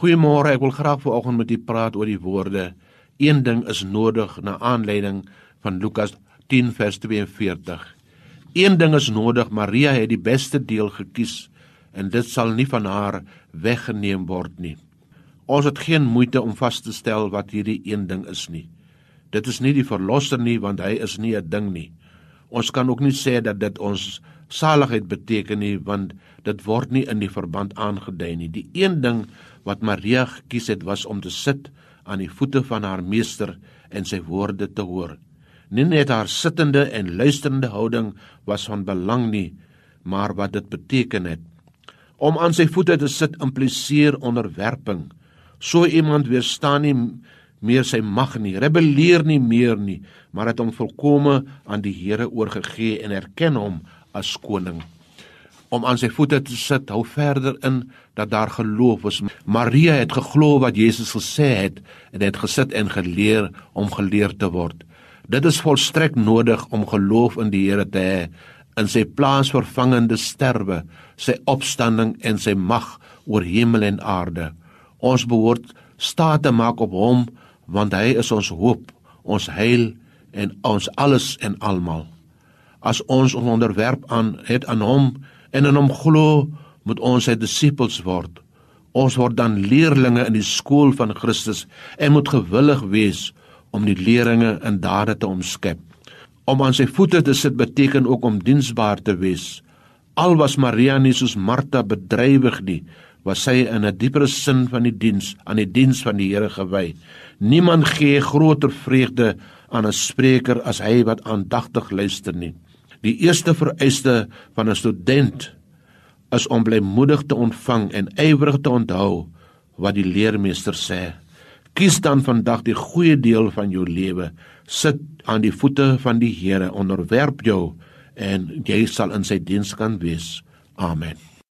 Goeiemôre, ek wil graag vanoggend met u praat oor die woorde een ding is nodig na aanleiding van Lukas 10 vers 42. Een ding is nodig, Maria het die beste deel gekies en dit sal nie van haar weggeneem word nie. Ons het geen moeite om vas te stel wat hierdie een ding is nie. Dit is nie die verlosser nie want hy is nie 'n ding nie. Ons kan ook nie sê dat dit ons saligheid beteken nie want dit word nie in die verband aangedui nie. Die een ding wat Maria gekies het was om te sit aan die voete van haar meester en sy woorde te hoor. Nie net haar sittende en luisterende houding was van belang nie, maar wat dit beteken het. Om aan sy voete te sit impliseer onderwerping. So iemand weerstaan nie meer sy mag nie, rebelleer nie meer nie, maar het hom volkome aan die Here oorgegee en erken hom as koning om aan sy voete te sit, hou verder in dat daar geloof is. Maria het geglo wat Jesus gesê het en het gesit en geleer om geleer te word. Dit is volstrek nodig om geloof in die Here te hê in sy plaansvervangende sterwe, sy opstanding en sy mag oor hemel en aarde. Ons behoort staat te maak op hom want hy is ons hoop, ons heil en ons alles en almal. As ons ons onderwerp aan het aan hom en in hom glo, moet ons sy disippels word. Ons word dan leerlinge in die skool van Christus en moet gewillig wees om die leringe in dade te omskep. Om aan sy voete te sit beteken ook om diensbaar te wees. Al was Maria nie soos Martha bedrywig nie, was sy in 'n dieper sin van die diens aan die diens van die Here gewy. Niemand gee groter vreugde aan 'n spreker as hy wat aandagtig luister nie. Die eerste vereiste van 'n student is om blymoedig te ontvang en ywerig te onthou wat die leermeester sê. Kies dan vandag die goeie deel van jou lewe. Sit aan die voete van die Here, onderwerp jou en jy sal in sy diens kan wees. Amen.